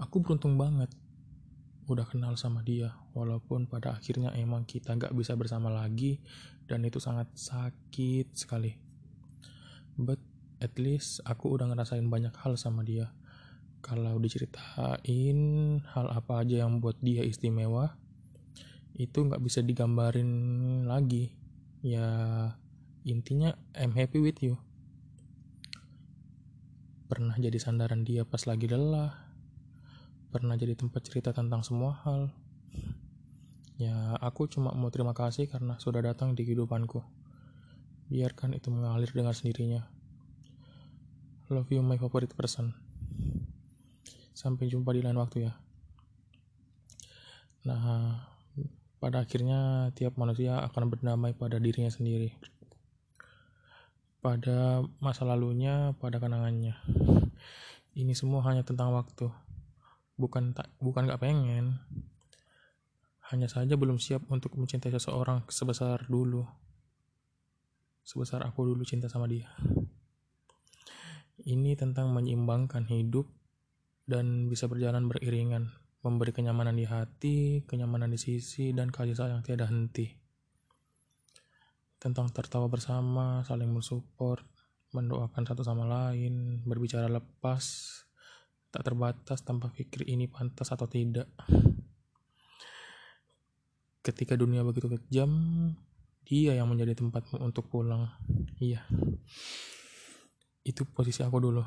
Aku beruntung banget udah kenal sama dia, walaupun pada akhirnya emang kita nggak bisa bersama lagi, dan itu sangat sakit sekali. But at least aku udah ngerasain banyak hal sama dia. Kalau diceritain hal apa aja yang buat dia istimewa, itu nggak bisa digambarin lagi. Ya intinya I'm happy with you. Pernah jadi sandaran dia pas lagi lelah, pernah jadi tempat cerita tentang semua hal. Ya, aku cuma mau terima kasih karena sudah datang di kehidupanku. Biarkan itu mengalir dengan sendirinya. Love you my favorite person. Sampai jumpa di lain waktu ya. Nah, pada akhirnya tiap manusia akan berdamai pada dirinya sendiri. Pada masa lalunya, pada kenangannya. Ini semua hanya tentang waktu bukan tak bukan nggak pengen. Hanya saja belum siap untuk mencintai seseorang sebesar dulu. Sebesar aku dulu cinta sama dia. Ini tentang menyeimbangkan hidup dan bisa berjalan beriringan memberi kenyamanan di hati kenyamanan di sisi dan kasih sayang tiada henti. Tentang tertawa bersama saling mensupport mendoakan satu sama lain berbicara lepas tak terbatas tanpa pikir ini pantas atau tidak. Ketika dunia begitu kejam, dia yang menjadi tempatmu untuk pulang. Iya. Itu posisi aku dulu.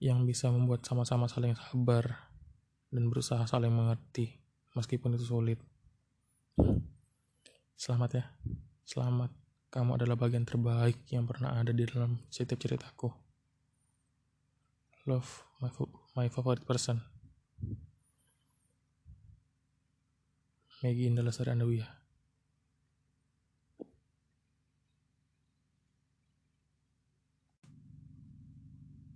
Yang bisa membuat sama-sama saling sabar dan berusaha saling mengerti meskipun itu sulit. Selamat ya. Selamat. Kamu adalah bagian terbaik yang pernah ada di dalam setiap ceritaku love my my favorite person. Maggie Indah Lestari Andawiyah